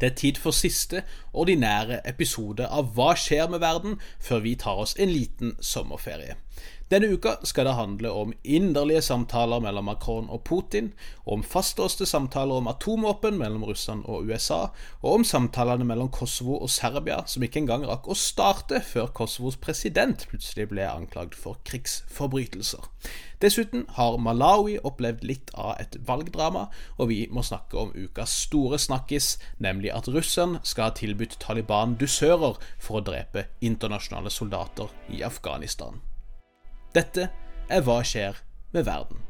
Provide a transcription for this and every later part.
Det er tid for siste ordinære episode av Hva skjer med verden, før vi tar oss en liten sommerferie. Denne uka skal det handle om inderlige samtaler mellom Macron og Putin, om fastlåste samtaler om atomvåpen mellom Russland og USA, og om samtalene mellom Kosovo og Serbia, som ikke engang rakk å starte før Kosovos president plutselig ble anklagd for krigsforbrytelser. Dessuten har Malawi opplevd litt av et valgdrama, og vi må snakke om ukas store snakkis, nemlig at russeren skal ha tilbudt Taliban dusører for å drepe internasjonale soldater i Afghanistan. Dette er Hva skjer med verden?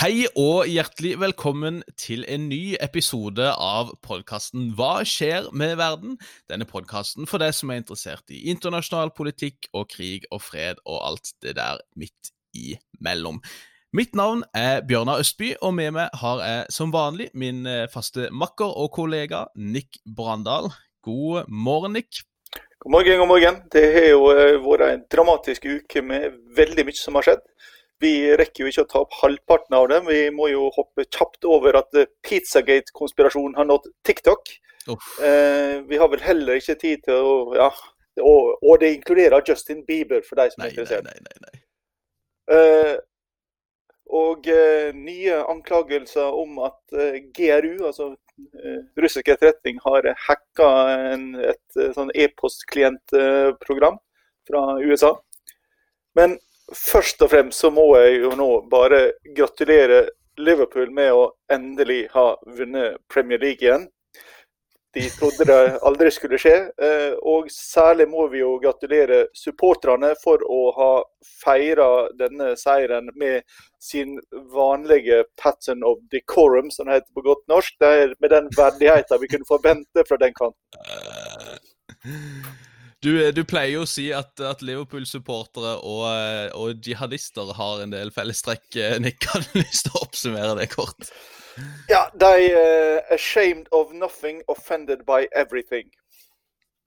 Hei og hjertelig velkommen til en ny episode av podkasten Hva skjer med verden? Denne podkasten for deg som er interessert i internasjonal politikk og krig og fred og alt det der midt imellom. Mitt navn er Bjørnar Østby, og med meg har jeg som vanlig min eh, faste makker og kollega Nick Brandal. God morgen, Nick. God morgen, god morgen. Det har jo eh, vært en dramatisk uke med veldig mye som har skjedd. Vi rekker jo ikke å ta opp halvparten av det. Vi må jo hoppe kjapt over at eh, Pizzagate-konspirasjonen har nådd TikTok. Eh, vi har vel heller ikke tid til å Ja, og, og, det inkluderer Justin Bieber, for de som er interessert. Nei, nei, nei, nei. Eh, og eh, nye anklagelser om at eh, GRU, altså eh, russisk etterretning, har hacka en, et sånn e-postklientprogram fra USA. Men først og fremst så må jeg jo nå bare gratulere Liverpool med å endelig ha vunnet Premier League igjen. De trodde det aldri skulle skje. Eh, og særlig må vi jo gratulere supporterne for å ha feira denne seieren med sin vanlige pattern of decorum, som det heter på godt norsk. Det er med den verdigheten vi kunne forvente fra den kanten. Du, du, pleier jo å si at, at Liverpool-supportere og, og, jihadister har en del fellestrekk. Nick, har du lyst til å oppsummere det kort? Ja, de uh, ashamed of nothing, offended by everything.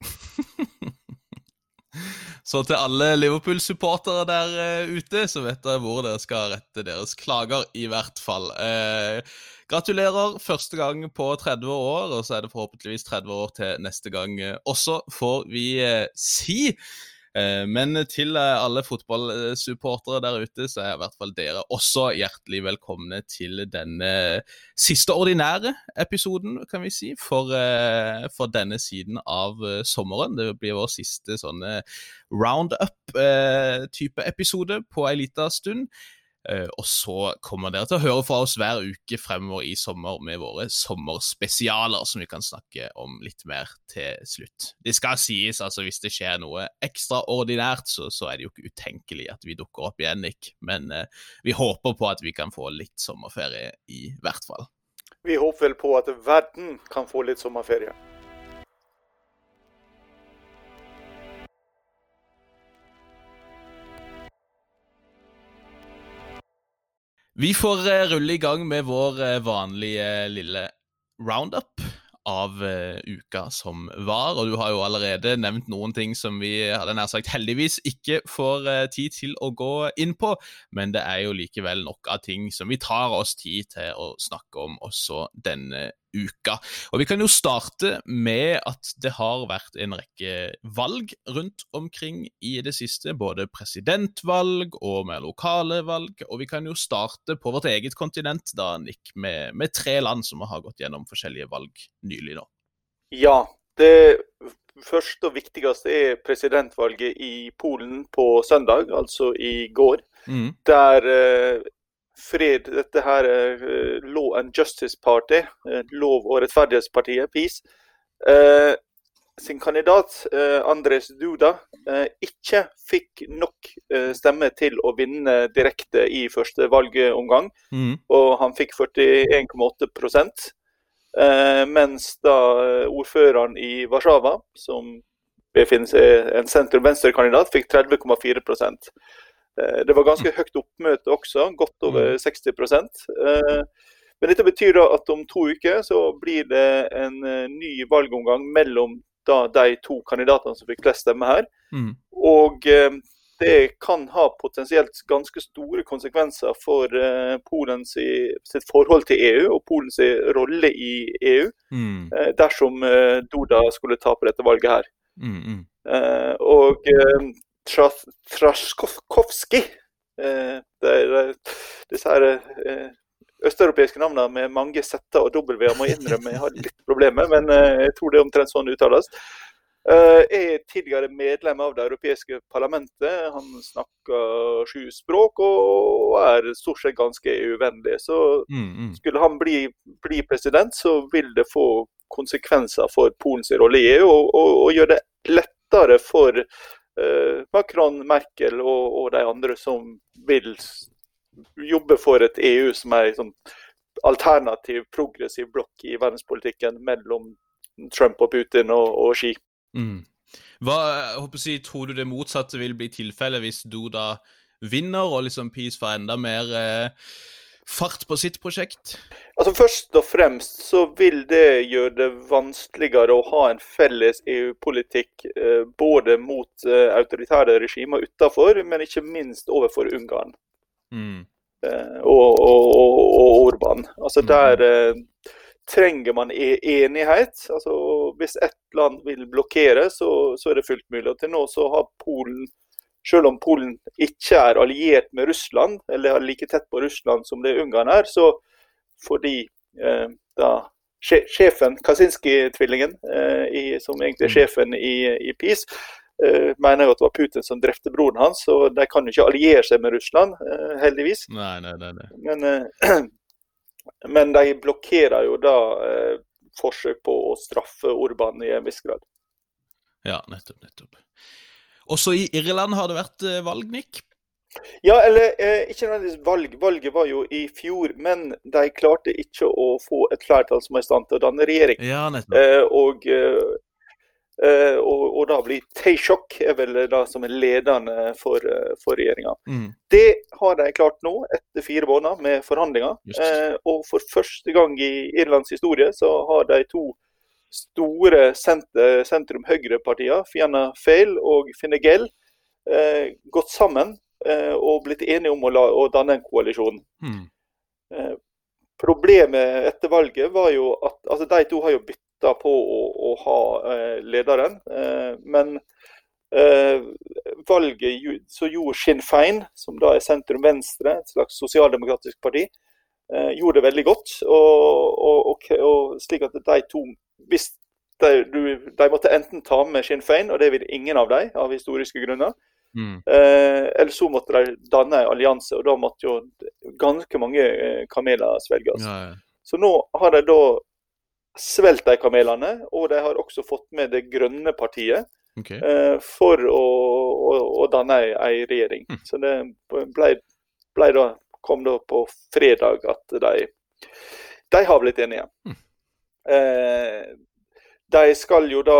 så til alle Liverpool-supportere der uh, ute, så vet dere hvor dere skal rette deres klager, i hvert fall. Uh, Gratulerer første gang på 30 år, og så er det forhåpentligvis 30 år til neste gang også, får vi eh, si. Eh, men til eh, alle fotballsupportere der ute, så er i hvert fall dere også hjertelig velkomne til denne siste ordinære episoden, kan vi si, for, for denne siden av sommeren. Det blir vår siste sånne roundup-type episode på ei lita stund. Uh, og så kommer dere til å høre fra oss hver uke fremover i sommer med våre sommerspesialer, som vi kan snakke om litt mer til slutt. Det skal sies, altså hvis det skjer noe ekstraordinært, så, så er det jo ikke utenkelig at vi dukker opp igjen, Nick. Men eh, vi håper på at vi kan få litt sommerferie, i hvert fall. Vi håper vel på at verden kan få litt sommerferie. Vi får eh, rulle i gang med vår eh, vanlige lille roundup av uh, uka som var. Og du har jo allerede nevnt noen ting som vi hadde nær sagt heldigvis ikke får tid til å gå inn på, men det er jo likevel nok av ting som vi tar oss tid til å snakke om også denne uka. Og Vi kan jo starte med at det har vært en rekke valg rundt omkring i det siste. Både presidentvalg og mer lokale valg. Og vi kan jo starte på vårt eget kontinent, da, Nick, med, med tre land som har gått gjennom forskjellige valg nylig nå. Ja, det første og viktigste er presidentvalget i Polen på søndag, altså i går. Mm. Der eh, fred, dette her uh, Law and Justice Party, uh, Lov- og rettferdighetspartiet, PiS, uh, sin kandidat Andres Duda ikke fikk nok stemme til å vinne direkte i første valgomgang. Mm. Og han fikk 41,8 uh, mens da ordføreren i Warszawa, som befinner seg en sentrum-venstre-kandidat, fikk 30,4 Eh, det var ganske høyt oppmøte også, godt over 60 mm. eh, Men dette betyr da at om to uker så blir det en eh, ny valgomgang mellom da de to kandidatene som fikk flest stemmer her. Mm. Og eh, det kan ha potensielt ganske store konsekvenser for Polens sitt forhold til EU og Polens rolle i EU, Mm. dersom Duda skulle tape dette valget her. Mm, mm. Eh, Det er Disse her eh, østeuropeiske navnene med mange z-er og w-er må jeg innrømme jeg har litt problemer med, men eh, jeg tror det er omtrent sånn det uttales. Jeg er tidligere medlem av det europeiske parlamentet. Han snakker sju språk og er stort sett ganske EU-vennlig. Så Mm, mm. skulle han bli, bli president, så vil det få konsekvenser for Polens rolle i EU, og, og, og gjøre det lettere for eh, Macron, Merkel og, og de andre som vil jobbe for et EU som er en sånn alternativ, progressiv blokk i verdenspolitikken mellom Trump og Putin og, og Xi. Mm. Hva jeg tror du det motsatte vil bli tilfellet hvis du da vinner, og liksom Peace får enda mer eh, fart på sitt prosjekt? Altså Først og fremst så vil det gjøre det vanskeligere å ha en felles EU-politikk eh, både mot eh, autoritære regimer utenfor, men ikke minst overfor Ungarn Mm. eh, og, og, og, og Orban. Altså Mhm. Der trenger man e enighet. Altså Hvis ett land vil blokkere, så, så er det fullt mulig. Og Til nå så har Polen selv om Polen ikke er alliert med Russland, eller er like tett på Russland som det Ungarn er, så fordi eh, da sjefen, Kaczynski-tvillingen, eh, som egentlig er sjefen i, i PiS, eh, mener jo at det var Putin som drepte broren hans, og de kan jo ikke alliere seg med Russland, eh, heldigvis. Nei, nei, nei. nei. Men, eh, men de blokkerer jo da eh, forsøk på å straffe Orban i en viss grad. Ja, nettopp, nettopp. Også i Irland har det vært eh, valg, Nick. Ja, eller eh, ikke nødvendigvis valg. Valget var jo i fjor, men de klarte ikke å få et flertall som er i stand til å danne regjering. Ja. Eh, og, eh, eh, og, og da blir Tayshock er vel da som er ledende for, eh, for regjeringa. Mm. Det har de klart nå, etter fire måneder med forhandlinger. Eh, og for første gang i Irlands historie så har de to store sentrum-høyre-partiene, Fianna Fail og Fine Gael, eh, gått sammen eh, og blitt enige om å, la, å danne en koalisjon. Mm. Eh, problemet etter valget var jo at altså De to har jo bytta på å, å ha lederen, men valget så gjorde Sinn Fein, som da er sentrum-venstre, et slags sosialdemokratisk parti, gjorde det veldig godt. Og, og, og slik at de to hvis de, du, de måtte enten ta med Sinn Fein, og det vil ingen av dem, av historiske grunner. Mm. Eh, eller så måtte de danne en allianse, og da måtte jo ganske mange eh, kameler svelges. Ja, ja. Så nå har de da svelget de kamelene, og de har også fått med det grønne partiet Okay. eh, for å, å, å danne ei, ei regjering. Mm. Så det ble, ble da, kom da på fredag at de, de har blitt enige. Mm. Eh, de skal jo da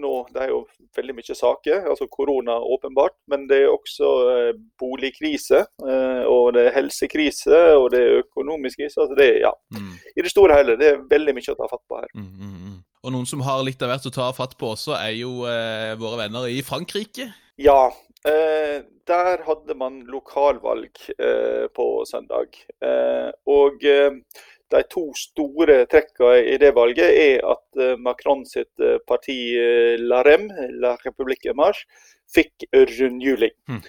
nå Det er jo veldig mye saker, altså korona åpenbart, men det er også eh, boligkrise, eh, og det er helsekrise, og det er økonomisk krise. altså det, ja, Mm. I det store og hele, det er veldig mye å ta fatt på her. Mm, mm, mm. Og noen som har litt av hvert å ta fatt på også, er jo eh, våre venner i Frankrike. Ja, eh, der hadde man lokalvalg eh, på søndag. Eh, og eh, de to store trekkene i det valget er at eh, Macron sitt eh, parti eh, La Rem, La République Marche, fikk rundhjuling. Mm.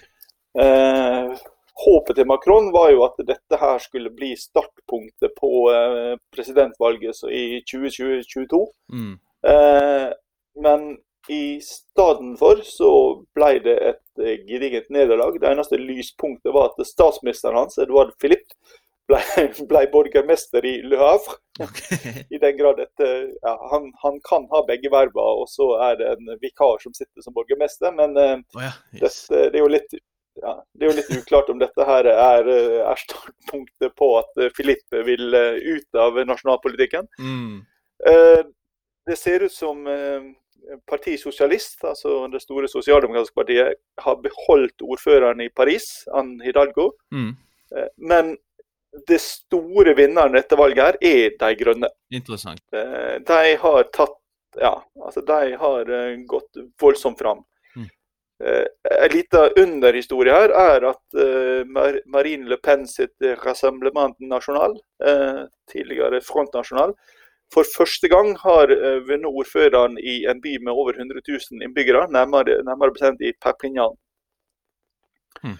Eh, håpet til Macron var jo at dette her skulle bli startpunktet på eh, presidentvalget så i 2022. Mm. Eh, men i stedet for så ble det et gedigent nederlag. Det eneste lyspunktet var at statsministeren hans, Edouard Philippe, ble, ble borgermester i Le Havre. Okay. I den grad at ja, han, han kan ha begge verva, og så er det en vikar som sitter som borgermester. Men oh, ja. Yes. dette, det er jo litt ja, det er jo litt uklart om dette her er, eh, er startpunktet på at Filippe vil eh, ut av nasjonalpolitikken. Mm. Eh, Det ser ut som eh, Parti Sosialist, altså det store sosialdemokratiske partiet, har beholdt ordføreren i Paris, Anne Hidalgo. Mm. Eh, Men det store vinneren i dette valget her er De Grønne. Interessant. Eh, De har tatt ja, altså de har gått voldsomt fram. Mm. En liten underhistorie her er at Marine Le Pen sitt Rassemblement National, tidligere Front National, for første gang har vunnet ordføreren i en by med over 100 000 innbyggere, nærmere, nærmere bestemt i Perpignan. Mm.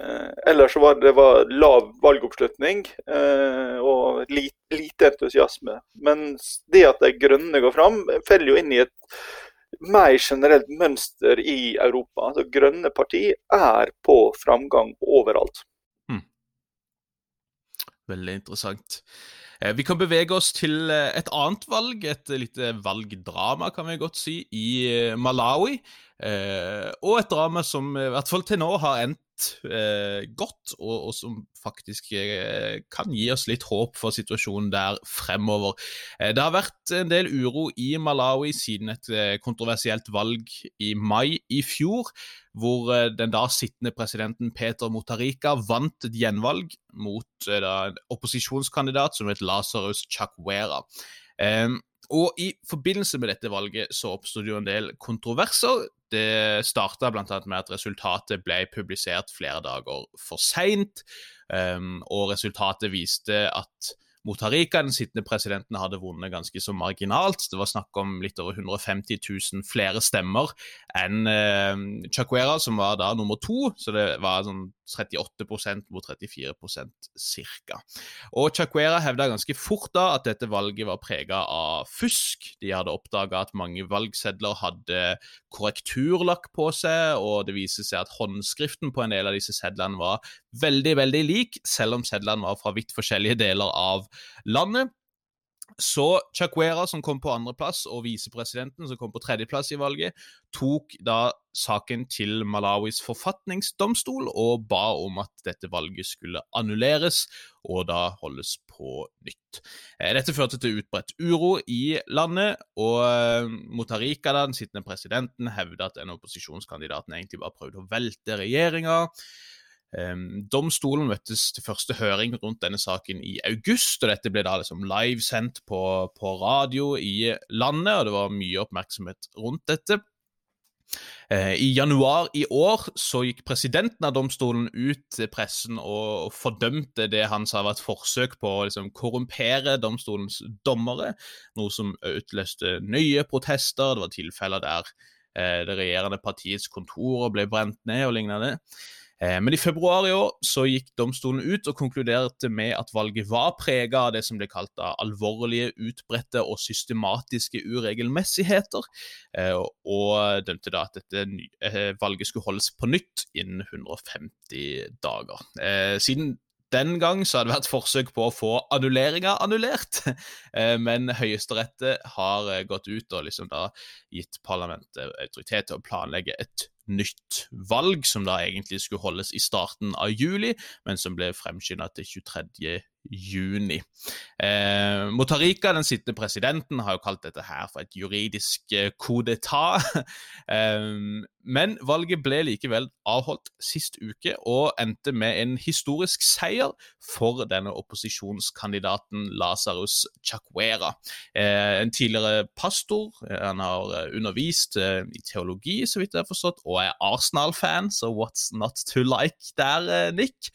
Eh, ellers var det var lav valgoppslutning eh, og lite, entusiasme. Men det at de grønne går fram, faller jo inn i et mer generelt mønster i Europa. Altså, grønne parti er på framgang overalt. Hmm. Veldig interessant. Eh, vi kan bevege oss til et annet valg, et lite valgdrama, kan vi godt si, i Malawi. Og et drama som i hvert fall til nå har endt eh, godt, og, og, som faktisk eh, kan gi oss litt håp for situasjonen der fremover. Eh, det har vært en del uro i Malawi siden et eh, kontroversielt valg i mai i fjor, hvor eh, den da sittende presidenten Peter Motarika vant et gjenvalg mot eh, da, en opposisjonskandidat som het Lazarus Chakwera. Og I forbindelse med dette valget så oppstod jo en del kontroverser. Det starta bl.a. med at resultatet ble publisert flere dager for seint, um, og resultatet viste at Motarika, den sittende presidenten, hadde vunnet ganske så marginalt. Det var snakk om litt over 150 000 flere stemmer enn uh, Chakwera, som var da nummer to. Så det var sånn 38% mot 34% ca. Og Chacuera hevda ganske fort da at dette valget var prega av fusk. De hadde oppdaga at mange valgsedler hadde korrekturlakk på seg, og det viser seg at håndskriften på en del av disse sedlene var veldig, veldig lik, selv om sedlene var fra vidt forskjellige deler av landet. Så Chakwera, som kom på andreplass, og visepresidenten, som kom på tredjeplass i valget, tok da saken til Malawis forfatningsdomstol og ba om at dette valget skulle annulleres og da holdes på nytt. Eh, dette førte til utbredt uro i landet, og eh, Motarika, den sittende presidenten, hevda at en opposisjonskandidaten egentlig bare prøvde å velte regjeringa. Um, domstolen møttes til første høring rundt denne saken i august, og dette ble da liksom livesendt på, på radio i landet, og det var mye oppmerksomhet rundt dette. Uh, I januar i år så gikk presidenten av domstolen ut til pressen og, fordømte det han sa var et forsøk på å liksom, korrumpere domstolens dommere, noe som utløste nye protester. Det var tilfeller der uh, det regjerende partiets kontorer ble brent ned og lignende. Eh, men i februar i år så gikk domstolen ut og konkluderte med at valget var prega av det som ble kalt av alvorlige, utbredte og systematiske uregelmessigheter, eh, og dømte da at dette eh, valget skulle holdes på nytt innen 150 dager. Siden den gang så har det vært forsøk på å få annulleringa annullert, men Høyesterett har gått ut og liksom da gitt parlamentet autoritet til å planlegge et nytt valg, som da egentlig skulle holdes i starten av juli, men som ble fremskynda til 23 juni. Eh, Motarika, den sittende presidenten, har jo kalt dette her for et juridisk eh, eh, men valget ble likevel avholdt sist uke og endte med en historisk seier for denne opposisjonskandidaten Lazarus Chakwera. Eh, en tidligere pastor, eh, han har eh, undervist i teologi, så vidt jeg har forstått, og er Arsenal-fan, så what's not to like der, Nick?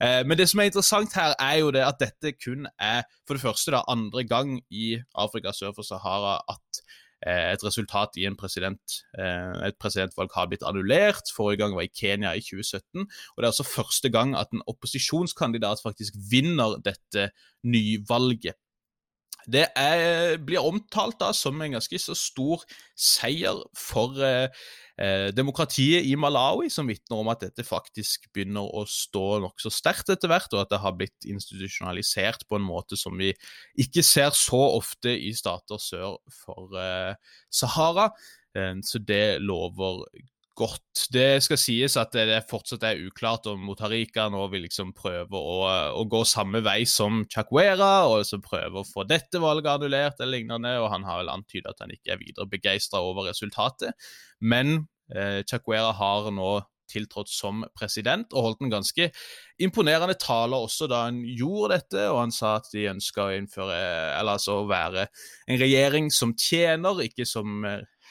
men det som er interessant her, er jo det at dette kun er for det første da andre gang i Afrika sør for Sahara at eh, et resultat i president, eh, et presidentvalg har blitt annullert. Forrige gang var i Kenya i 2017. Og det er altså første gang at en opposisjonskandidat faktisk vinner dette nyvalget. Det er, blir omtalt da som en ganske så stor seier for eh, eh, demokratiet i Malawi, som vitner om at dette faktisk begynner å stå nokså sterkt etter hvert, og at det har blitt institusjonalisert på en måte som vi ikke ser så ofte i stater sør for eh, Sahara. Eh, så det lover godt. Det skal sies at det fortsatt er uklart om Motarika nå vil liksom prøve å, å gå samme vei som Chakwera, og så prøve å få dette valget annullert eller lignende, og han har vel antydet at han ikke er videre begeistra over resultatet. Men eh, Chakwera har nå tiltrådt som president, og holdt en ganske imponerende tale også da han gjorde dette. og Han sa at de ønska å innføre, eller altså være en regjering som tjener, ikke som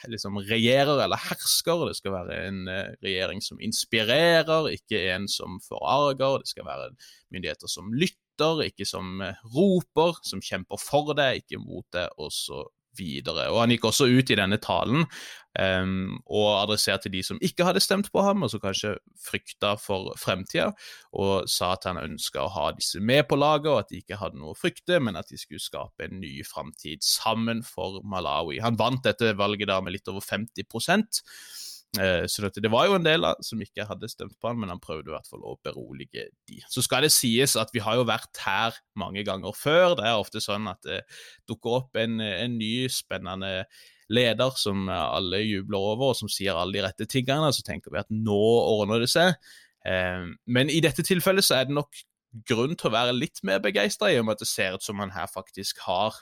liksom regjerer eller hersker. Det skal være en regjering som inspirerer, ikke en som forarger. Det skal være myndigheter som lytter, ikke som roper, som kjemper for det, ikke mot det, osv videre. Og Han gikk også ut i denne talen um, og adresserte de som ikke hadde stemt på ham, og som kanskje frykta for fremtida, og sa at han ønska å ha disse med på laget, og at de ikke hadde noe å frykte, men at de skulle skape en ny framtid sammen for Malawi. Han vant dette valget da med litt over 50 Eh, så dette, det var jo en del som ikke hadde stemt på han, men han prøvde i hvert fall å berolige de. Så skal det sies at vi har jo vært her mange ganger før. Det er ofte sånn at det dukker opp en, en ny, spennende leder som alle jubler over, og som sier alle de rette tingene. Så tenker vi at nå ordner det seg. Eh, men i dette tilfellet så er det nok grunn til å være litt mer begeistra, i og med at det ser ut som han her faktisk har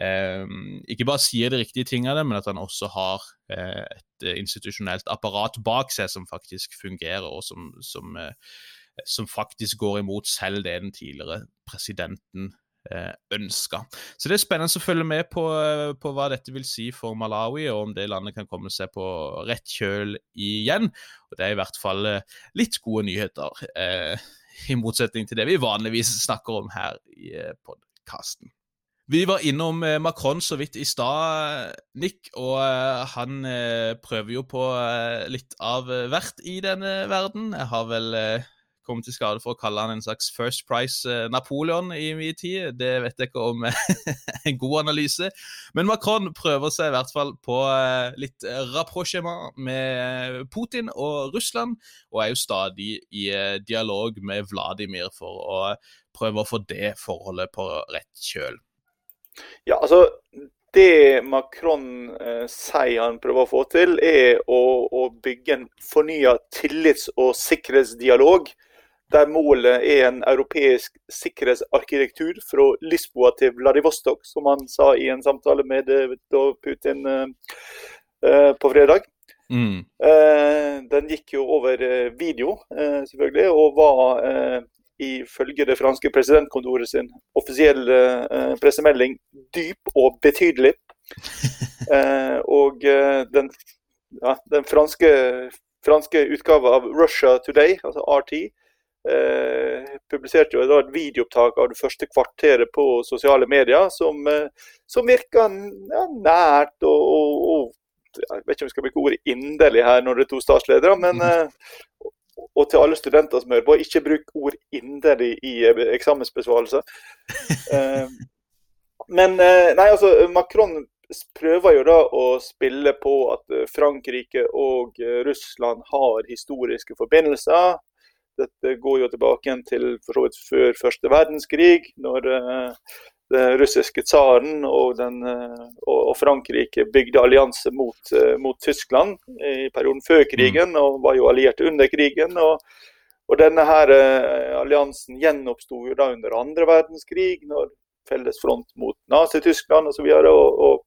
ikke bare sier de riktige tingene, men at han også har uh, et institusjonelt apparat bak seg som faktisk fungerer, og som, som, uh, som faktisk går imot selv det den tidligere presidenten ønska. Så det er spennende å følge med på, på, hva dette vil si for Malawi, og om det landet kan komme seg på rett kjøl igjen. Og Det er i hvert fall litt gode nyheter, i motsetning til det vi vanligvis snakker om her i podkasten. Vi var innom eh, Macron så vidt i stad, Nick, og eh, han eh, prøver jo på litt av hvert i denne verden. Jeg har vel kommet til skade for å kalle han en slags First Price Napoleon i min tid. Det vet jeg ikke om en god analyse. Men Macron prøver seg i hvert fall på litt rapprochement med Putin og Russland, og er jo stadig i dialog med Vladimir for å prøve å få det forholdet på rett kjøl. Ja, altså det Macron eh, sier han prøver å få til, er å, å bygge en fornya tillits- og sikkerhetsdialog. Der målet er en europeisk sikkerhetsarkitektur fra Lisboa til Vladivostok, som han sa i en samtale med eh, Putin eh, eh, på fredag. Mm. Eh, den gikk jo over eh, video, selvfølgelig, og var ifølge det franske presidentkontoret sin offisielle eh, pressemelding dyp og betydelig. eh, og eh, den, ja, den franske, franske utgaven av Russia Today, altså RT, eh, publiserte jo et videoopptak av det første kvarteret på sosiale medier som, eh, som virka ja, nært og, og, og jeg vet ikke om vi skal bruke ordet inderlig her når det er to statsledere, men mm. Og til alle studenter som hører på, ikke bruk ord inderlig i eh, eksamensbesvarelse. Eh, men eh, nei, altså, Macron prøver jo da å spille på at Frankrike og Russland har historiske forbindelser. Dette går jo tilbake til for så vidt før første verdenskrig, når den russiske tsaren og, og, Frankrike bygde allianse mot, mot, Tyskland i perioden før krigen, mm. og var jo allierte under krigen. og, og denne her uh, alliansen gjenoppsto jo da under andre verdenskrig, når felles front mot Nazi-Tyskland osv. Altså,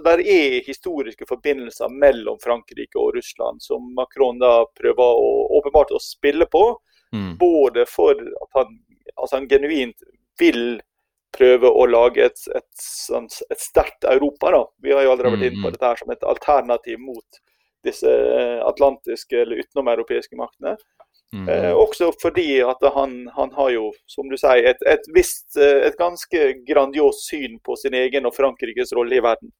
Der er historiske forbindelser mellom Frankrike og Russland som Macron da prøver å, åpenbart å spille på. Mm. Både for at han, altså han genuint vil prøve å lage et, et, et sterkt Europa. Da. Vi har jo allerede vært inne på mm. dette her som et alternativ mot disse eh, atlantiske eller utenomeuropeiske maktene. Mm. Eh, også fordi at han, han, har jo, som du sier, et, et, visst, eh, et ganske grandios syn på sin egen og Frankrikes rolle i verden.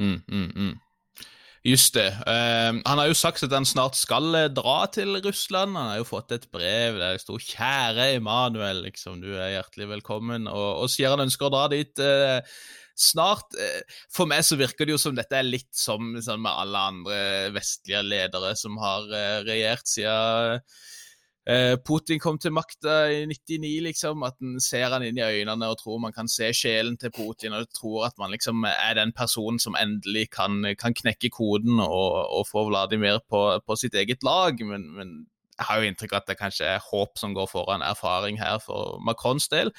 Mm, mm, mm. Just det. Uh, han har jo sagt at han snart skal uh, dra til Russland. Han har jo fått et brev der det sto 'Kjære Emanuel', liksom, du er hjertelig velkommen. Og, og sier han ønsker å dra dit uh, snart. For meg så virker det jo som dette er litt som sånn med alle andre vestlige ledere som har regjert siden Eh, Putin kom til makta i 99, liksom. At en ser han inn i øynene og tror man kan se sjelen til Putin, og tror at man liksom er den personen som endelig kan, kan knekke koden og, og få Vladimir på, på, sitt eget lag. Men, men, jeg har jo inntrykk av at det kanskje er håp som går foran erfaring her for Macrons del.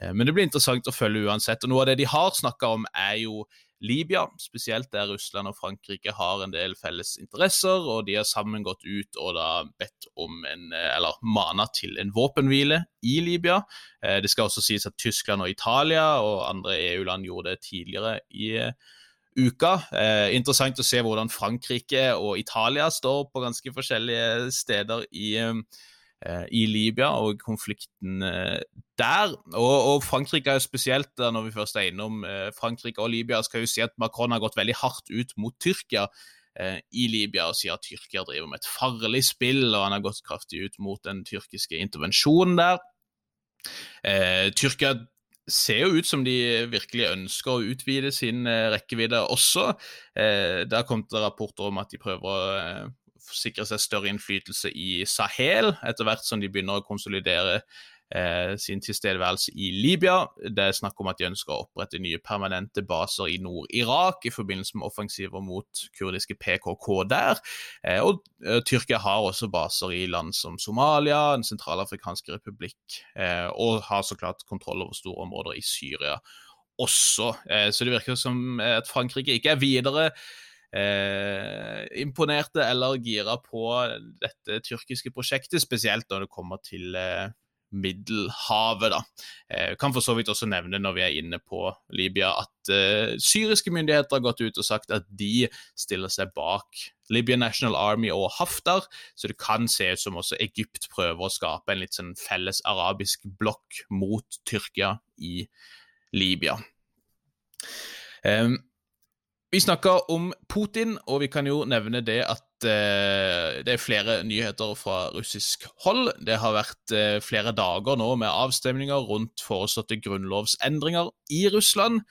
Eh, men det blir interessant å følge uansett. Og noe av det de har snakka om, er jo Libya, spesielt der Russland og Frankrike har en del felles interesser, og de har sammen gått ut og da bedt om en, eller mana til en våpenhvile i Libya. Eh, det skal også sies at Tyskland og Italia og andre EU-land gjorde det tidligere i uka. Eh, interessant å se hvordan Frankrike og Italia står på ganske forskjellige steder i eh, Eh, i Libya og konflikten eh, der. Og, og, Frankrike er jo spesielt, når vi først er innom eh, Frankrike og Libya, skal jo si at Macron har gått veldig hardt ut mot Tyrkia i Libya og sier at Tyrkia driver med et farlig spill, og han har gått kraftig ut mot den tyrkiske intervensjonen der. Eh, Tyrkia ser jo ut som de virkelig ønsker å utvide sin eh, rekkevidde også. Eh, det kom det rapporter om at de prøver å sikre seg større innflytelse i Sahel, etter hvert som de begynner å konsolidere eh, sin tilstedeværelse i Libya. Det er snakk om at de ønsker å opprette nye permanente baser i Nord-Irak i forbindelse med offensiver mot kurdiske PKK der. Eh, og eh, Tyrkia har også baser i land som Somalia, Den sentralafrikanske republikk, eh, og har så klart kontroll over store områder i Syria også. Eh, så det virker som at Frankrike ikke er videre eh, imponerte eller gira på dette tyrkiske prosjektet, spesielt når det kommer til eh, Middelhavet. da. Eh, kan for så vidt også nevne når vi er inne på Libya, at eh, syriske myndigheter har gått ut og sagt at de stiller seg bak Libyan National Army og Haftar, så det kan se ut som også Egypt prøver å skape en litt sånn felles arabisk blokk mot Tyrkia i Libya. Um, vi snakker om Putin, og vi kan jo nevne det at eh, det er flere nyheter fra russisk hold. Det har vært eh, flere dager nå med avstemninger rundt foreslåtte grunnlovsendringer i Russland.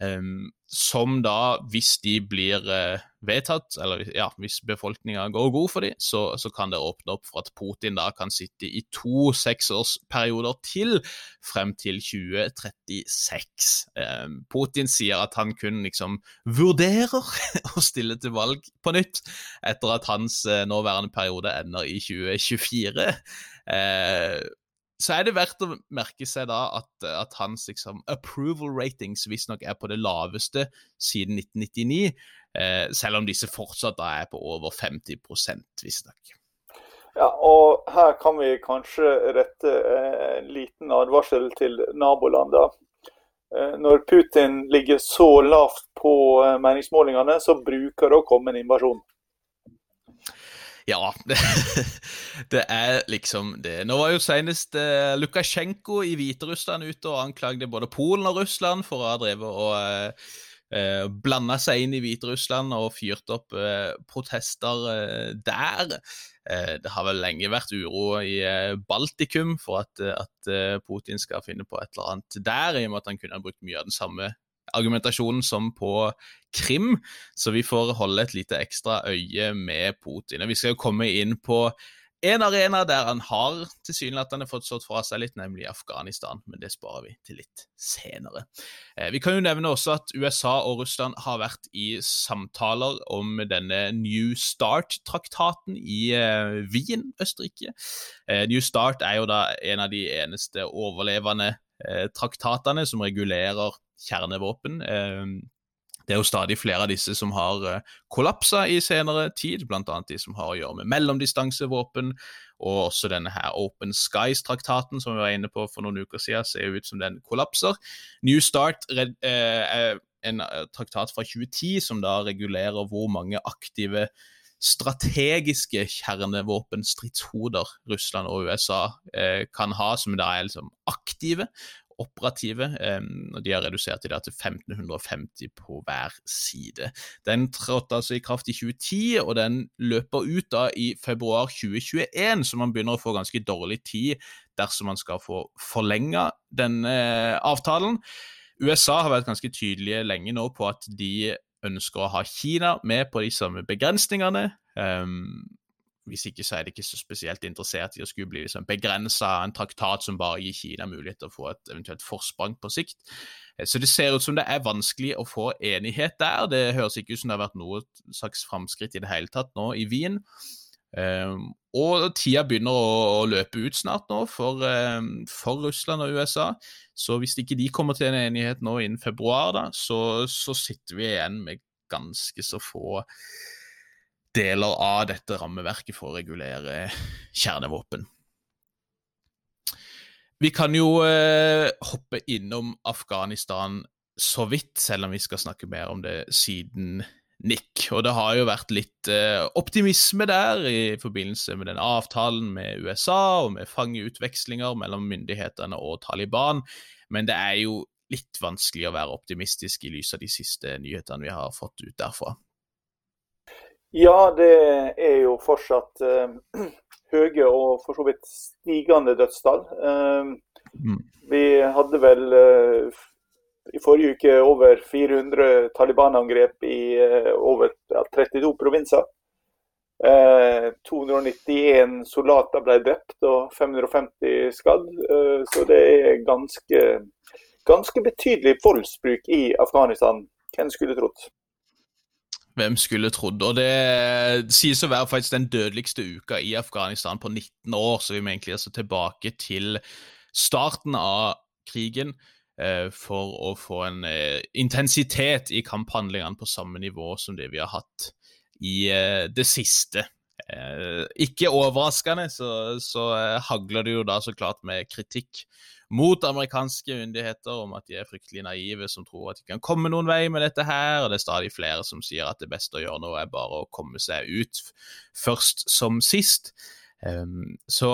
Um, som da, hvis de blir uh, vedtatt, eller ja, hvis befolkninga går god for dem, så, så, kan det åpne opp for at Putin da kan sitte i to seksårsperioder til frem til 2036. Eh, Putin sier at han kun liksom vurderer å stille til valg på nytt etter at hans eh, nåværende periode ender i 2024. Uh, så er det verdt å merke seg da at, at hans liksom, approval ratings visstnok er på det laveste siden 1999, eh, selv om disse fortsatt da er på over 50% visstnok. Ja, og her kan vi kanskje rette eh, en liten advarsel til nabolandene. Eh, når Putin ligger så lavt på eh, meningsmålingene, så bruker det å komme en invasjon. Ja, det, det, er liksom det. Nå var jo senest eh, Lukasjenko i Hviterussland ute og anklagde både Polen og Russland for å ha drevet og eh, eh, blanda seg inn i Hviterussland og fyrt opp eh, protester der. det har vel lenge vært uro i Baltikum for at, at Putin skal finne på et eller annet der, i og med at han kunne ha brukt mye av den samme argumentasjonen som på Krim, så vi får holde et lite ekstra øye med Putin. Vi skal jo komme inn på en arena der han har tilsynelatende fått slått fra seg litt, nemlig Afghanistan, men det sparer vi til litt senere. Eh, vi kan jo nevne også at USA og Russland har vært i samtaler om denne New Start-traktaten i eh, Wien, Østerrike. Eh, New Start er jo da en av de eneste overlevende traktatene som regulerer kjernevåpen. Ehm, det er jo stadig flere av disse som har eh, kollapsa i senere tid, bl.a. de som har å gjøre med mellomdistansevåpen, og også denne her Open Skies-traktaten som vi var inne på for noen uker siden, ser ut som den kollapser. New Start eh, er en eh, traktat fra 2010 som da regulerer hvor mange aktive strategiske kjernevåpenstridshoder Russland og USA kan ha, som da er liksom aktive, operative. og De har redusert det til 1550 på hver side. Den trådte altså i kraft i 2010, og den løper ut da i februar 2021, så man begynner å få ganske dårlig tid dersom man skal få forlenga denne eh, avtalen. USA har vært ganske tydelige lenge nå på at de ønsker å ha Kina med på de samme begrensningene. Um, hvis ikke så er de ikke så spesielt interessert i å skulle bli liksom begrensa av en traktat som bare gir Kina mulighet til å få et eventuelt forsprang på sikt. Eh, så det ser ut som det er vanskelig å få enighet der. Det høres ikke ut som det har vært noe slags framskritt i det hele tatt nå i Wien. Um, og tida begynner å, å, løpe ut snart nå for, um, for, Russland og USA. Så hvis ikke de kommer til en enighet nå innen februar, da, så, så sitter vi igjen med ganske så få deler av dette rammeverket for å regulere kjernevåpen. Vi kan jo eh, hoppe innom Afghanistan så vidt, selv om vi skal snakke mer om det siden Nick. Og det har jo vært litt eh, optimisme der i forbindelse med den avtalen med USA og med fangeutvekslinger mellom myndighetene og Taliban, men det er jo litt vanskelig å være optimistisk i lys av de siste nyhetene vi har fått ut derfra. Ja, det er jo fortsatt uh, høye og for så vidt stigende dødstall. Uh, mm. Vi hadde vel uh, i forrige uke over 400 Taliban-angrep i uh, over ja, 32 provinser. Uh, 291 soldater ble drept og 550 skadd. Uh, så det er ganske, ganske betydelig voldsbruk i Afghanistan. Hvem skulle trodd? Hvem skulle trodd? Og det sies å være faktisk den dødeligste uka i Afghanistan på 19 år, så vi må egentlig altså tilbake til starten av krigen eh, for å få en eh, intensitet i kamphandlingene på samme nivå som det vi har hatt i eh, det siste. Eh, ikke overraskende så, så eh, hagler det jo da så klart med kritikk mot amerikanske myndigheter om at de er fryktelig naive, som tror at de kan komme noen vei med dette her. Og det er stadig flere som sier at det beste å gjøre nå er bare å komme seg ut først som sist. Um, så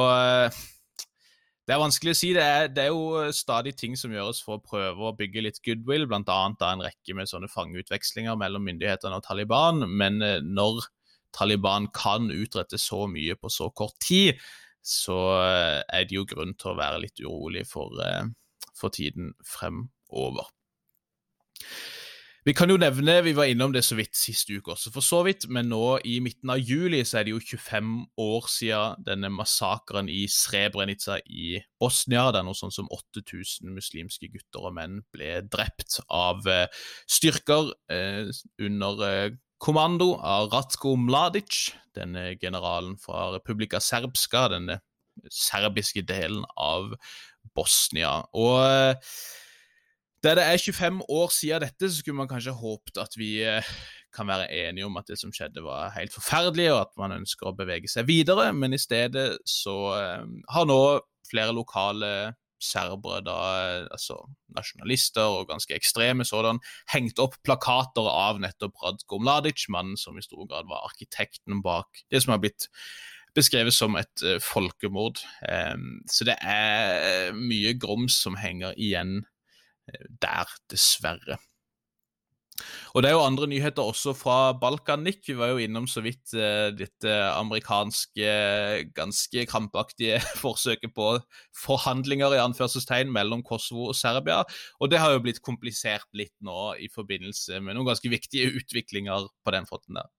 det er vanskelig å si. Det er, det er, jo stadig ting som gjøres for å prøve å bygge litt goodwill, bl.a. en rekke med sånne fangeutvekslinger mellom myndighetene og Taliban. Men uh, når Taliban kan utrette så mye på så kort tid, så eh, er det jo grunn til å være litt urolig for, eh, for tiden fremover. Vi kan jo nevne, vi var innom det så vidt sist uke også, for så vidt, men nå i midten av juli så er det jo 25 år siden denne massakren i Srebrenica i Bosnia, der noe sånn som 8000 muslimske gutter og menn ble drept av eh, styrker eh, under eh, kommando av Ratko Mladic, denne generalen fra Republika Serbska, denne serbiske delen av Bosnia. Og eh, da det er 25 år siden dette, så skulle man kanskje håpet at vi eh, kan være enige om at det som skjedde var helt forferdelig, og at man ønsker å bevege seg videre, men i stedet så eh, har nå flere lokale serbere, da, altså nasjonalister og ganske ekstreme sådan, hengt opp plakater av nettopp Radko Mladic, mannen som i stor grad var arkitekten bak det som har blitt beskrevet som et folkemord. Så det er mye grums som henger igjen der, dessverre. Og det er jo andre nyheter også fra Balkan, Nick. Vi var jo innom så vidt uh, dette amerikanske, ganske krampaktige forsøket på forhandlinger i anførselstegn mellom Kosovo og Serbia. Og det har jo blitt komplisert litt nå i forbindelse med noen ganske viktige utviklinger på den fronten der.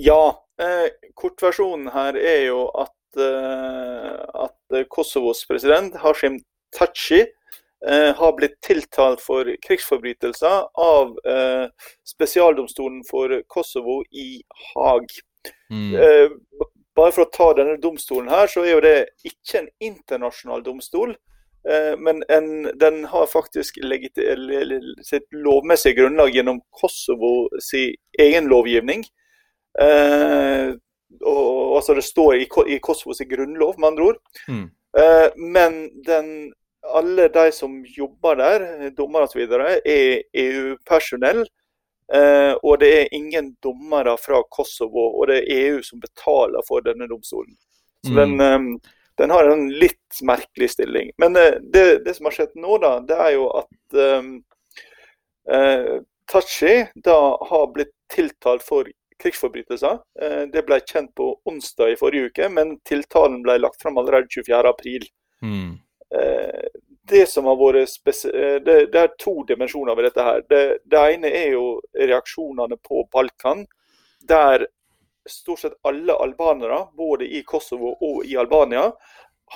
Ja, eh, kortversjonen her er jo at, eh, at Kosovos president Hashim Tachi har blitt tiltalt for krigsforbrytelser av eh, spesialdomstolen for Kosovo i Haag. Mm. Eh, bare for å ta denne domstolen her, så er jo det ikke en internasjonal domstol. Eh, men en, den har faktisk sitt lovmessige grunnlag gjennom Kosovo sin egen lovgivning. Eh, og, altså Det står i, i Kosovo sin grunnlov, med andre ord. Mm. Eh, men den alle de som jobber der, dommere osv., er EU-personell. Eh, og det er ingen dommere fra Kosovo, og det er EU som betaler for denne domstolen. Så mm. den, eh, den, har en litt merkelig stilling. Men eh, det, det, som har skjedd nå, da, det er jo at eh, eh, Tachi da har blitt tiltalt for krigsforbrytelser. Det ble kjent på onsdag i forrige uke, men tiltalen ble lagt fram allerede 24.4. Mm. Eh, det som har vært eh, det, det, er to dimensjoner ved dette. her. Det, det, ene er jo reaksjonene på Balkan, der stort sett alle albanere, både i Kosovo og i Albania,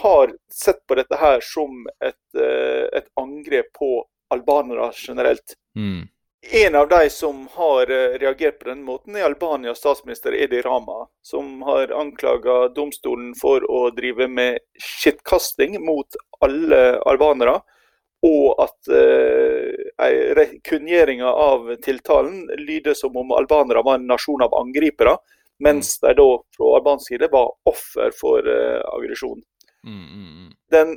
har sett på dette her som et, eh, et angrep på albanere generelt. Mm. En av de som har eh, reagert på den måten, er Albanias statsminister Edi Rama, som har anklaga domstolen for å drive med skittkasting mot alle albanere, og at eh, kunngjøringa av tiltalen lyder som om albanere var en nasjon av angripere, mens mm. de da fra albansk side var offer for eh, aggresjon. Mm, mm, mm. Den,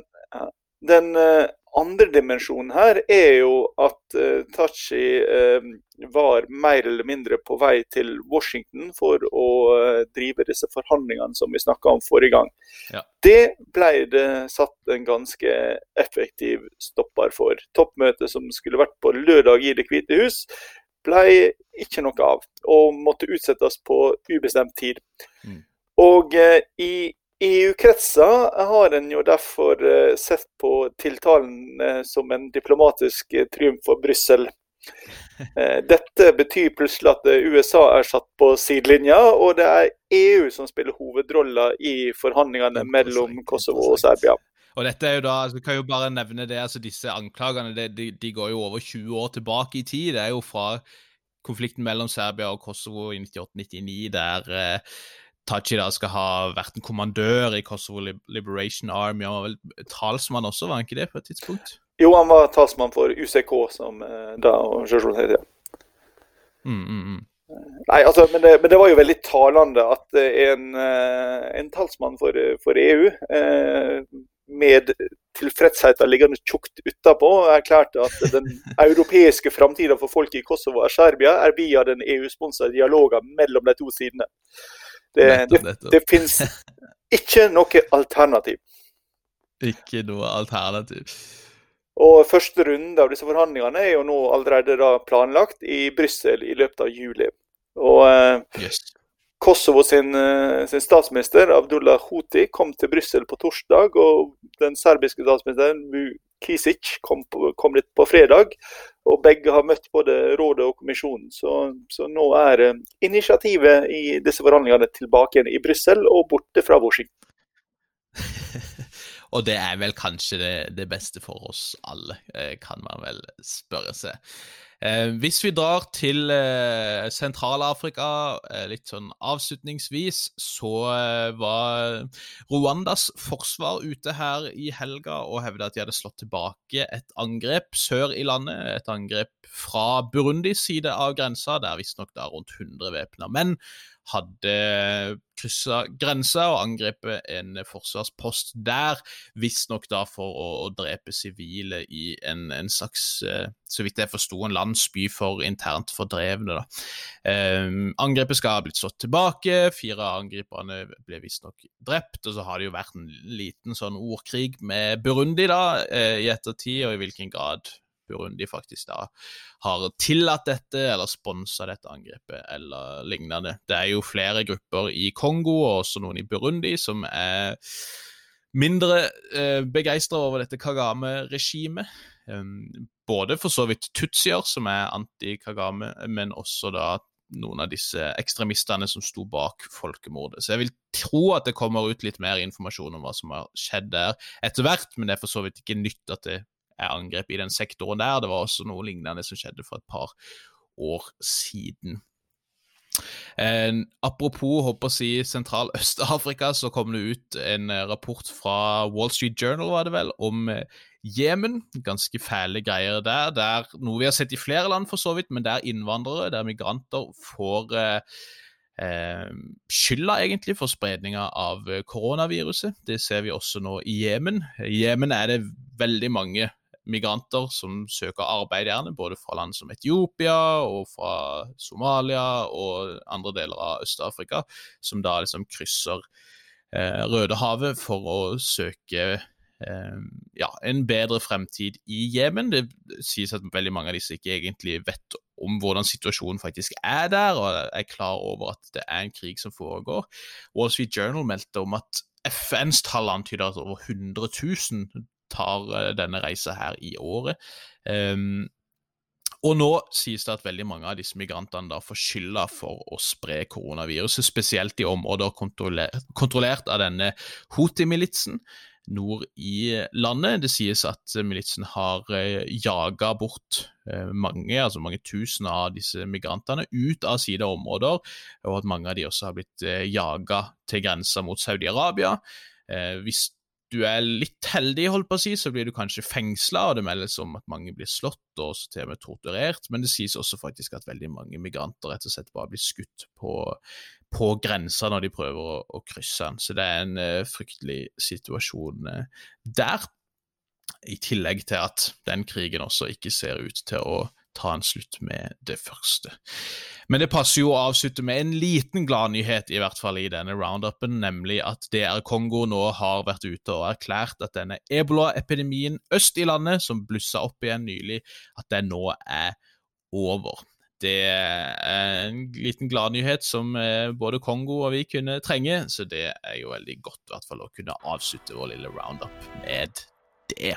den eh, andre dimensjonen her er jo at uh, Tachi uh, var mer eller mindre på vei til Washington for å uh, drive disse forhandlingene som vi snakka om forrige gang. Ja. Det ble det satt en ganske effektiv stopper for. Toppmøtet som skulle vært på lørdag i Det hvite hus, ble ikke noe av, og måtte utsettes på ubestemt tid. Mm. Og i EU-kretser har en jo derfor eh, sett på tiltalen eh, som en diplomatisk eh, triumf for Brussel. Dette betyr plutselig at USA er satt på sidelinja, og det er EU som spiller hovedrolla i forhandlingene mellom Kosovo og Serbia. Og dette er jo da, altså, kan jo bare nevne det, altså disse anklagene det, de, de, går jo over 20 år tilbake i tid. Det er jo fra konflikten mellom Serbia og Kosovo i 98-99, der eh, Tachi da skal ha vært en kommandør i Kosovo Liberation Army. Han var vel talsmann også, var han ikke det på et tidspunkt? Jo, han var talsmann for UCK, som eh, da organisasjonen het. Ja. Mm, mm, mm. Nei, altså, men det, men det, var jo veldig talende at en, eh, en talsmann for, for EU, eh, med tilfredsheten liggende tjukt utapå, erklærte at den europeiske framtida for folk i Kosovo og Serbia er via den EU-sponsa dialogen mellom de to sidene. Det, nettopp, nettopp. det, det finnes ikke noe alternativ. Ikke noe alternativ. Og Første runde av disse forhandlingene er jo nå allerede planlagt i Brussel i løpet av juli. Og eh, yes. Kosovo sin, eh, sin, statsminister Abdullah Houthi kom til Brussel på torsdag, og den serbiske statsministeren Kisic kom, kom litt på fredag. Og begge har møtt både rådet og kommisjonen. Så, så nå er uh, initiativet i disse forhandlingene tilbake igjen i Brussel og borte fra Washington. Og det er vel kanskje det, det beste for oss alle, eh, kan man vel spørre seg. Eh, hvis vi drar til eh, Sentral-Afrika eh, litt sånn avslutningsvis, så var Rwandas forsvar ute her i helga og hevda at de hadde slått tilbake et angrep sør i landet. Et angrep fra Burundis side av grensa, der visstnok rundt 100 væpna menn hadde kryssa grensa og angrepet en forsvarspost der, visstnok da for å, å drepe sivile i en, en, slags, eh, så vidt jeg forsto, en landsby for internt fordrevne. Um, angrepet skal ha blitt slått tilbake, fire av angriperne ble visstnok drept, og så har det jo vært en liten sånn ordkrig med Burundi da, eh, i ettertid, og i hvilken grad Burundi faktisk da har tillatt dette, eller sponsa dette angrepet, eller lignende. Det er jo flere grupper i Kongo, og også noen i Burundi, som er mindre eh, begeistra over dette Kagame-regimet. Både for så vidt tutsier, som er anti-Kagame, men også da noen av disse ekstremistene som sto bak folkemordet. Så jeg vil tro at det kommer ut litt mer informasjon om hva som har skjedd der etter hvert, men det er for så vidt ikke nytt at det angrep i den sektoren der. Det var også noe lignende som skjedde for et par år siden. Eh, apropos håper si Sentral-Øst-Afrika, så kom det ut en eh, rapport fra Wall Street Journal var det vel, om eh, Jemen. Ganske fæle greier der. der. Noe vi har sett i flere land, for så vidt, men der innvandrere, der migranter, får eh, eh skylda egentlig for spredninga av koronaviruset. Det ser vi også nå i Jemen. I Jemen er det veldig mange migranter som søker arbeid, gjerne, både fra land som Etiopia og fra Somalia og andre deler av Øst-Afrika, som da liksom krysser eh, Rødehavet for å søke eh, ja, en bedre fremtid i Jemen. Det sies at veldig mange av disse ikke egentlig vet om hvordan situasjonen faktisk er der, og er klar over at det er en krig som foregår. Wall Street Journal meldte om at FNs tall antyder at over 100 000 tar eh, denne reisa her i året. Um, og nå sies det at veldig mange av disse migrantene da får skylda for å spre koronaviruset, spesielt i områder kontrollert, av denne Houthi-militsen. nord i landet. Det sies at militsen har eh, jaga bort eh, mange, altså mange tusen av disse migrantene ut av sine områder, og at mange av de også har blitt jaga til grensa mot Saudi-Arabia. Hvis du er litt heldig, holdt på å si, så blir du kanskje fengsla, og det meldes om at mange blir slått og til og med torturert, men det sies også faktisk at veldig mange migranter rett og slett bare blir skutt på, på grensa når de prøver å, å, krysse den. Så det er en uh, fryktelig situasjon uh, der. I tillegg til at den krigen også ikke ser ut til å ta en slutt med det første. Men det passer jo å avslutte med en liten gladnyhet, i hvert fall i denne roundupen, nemlig at DR Kongo nå har vært ute og erklært at denne ebolaepidemien øst i landet, som blussa opp igjen nylig, at den nå er over. Det er en liten gladnyhet som eh, både Kongo og vi kunne trenge, så det er jo veldig godt i hvert fall å kunne avslutte vår lille roundup med det.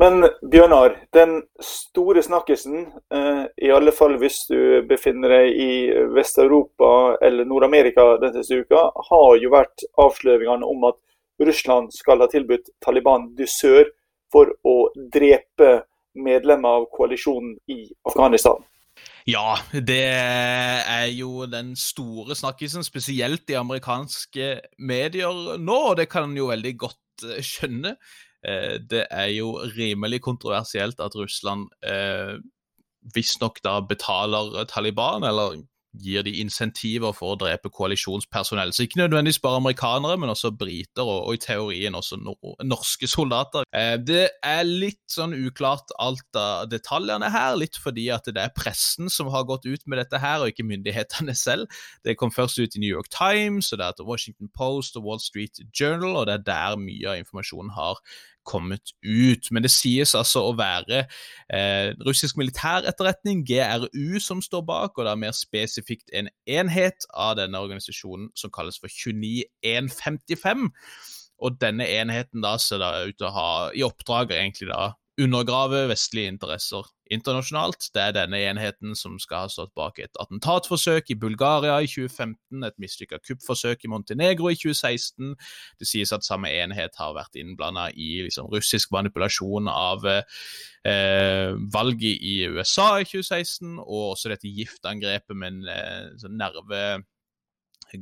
Men Bjørnar, den store snakkisen, eh, i alle fall hvis du befinner deg i Vest-Europa eller Nord-Amerika denne uka, har jo vært avsløringene om at Russland skal ha tilbudt Taliban dusør for å drepe medlemmer av koalisjonen i Afghanistan. Ja, det er jo den store snakkisen, spesielt i amerikanske medier nå. og Det kan en jo veldig godt eh, skjønne. Eh, det er jo rimelig kontroversielt at Russland eh, visstnok da betaler Taliban, eller gir de insentiver for å drepe koalisjonspersonell. Så ikke nødvendigvis bare amerikanere, men også briter, og, og i teorien også nor norske soldater. Eh, det er litt sånn uklart alt av detaljene her, litt fordi at det er pressen som har gått ut med dette her, og ikke myndighetene selv. Det kom først ut i New York Times, og det er til Washington Post og Wall Street Journal, og det er der mye av informasjonen har kommet ut. Men det sies altså å være eh, russisk militæretterretning, GRU, som står bak, og det er mer spesifikt en enhet av denne organisasjonen som kalles for 29155. Og denne enheten da ser da ut til å ha i oppdrag egentlig da undergrave vestlige interesser internasjonalt. Det er denne enheten som skal ha stått bak et attentatforsøk i Bulgaria i 2015, et mislykka kuppforsøk i Montenegro i 2016. Det sies at samme enhet har vært innblanda i liksom, russisk manipulasjon av eh, valget i USA i 2016, og også dette giftangrepet med en eh, sånn nerve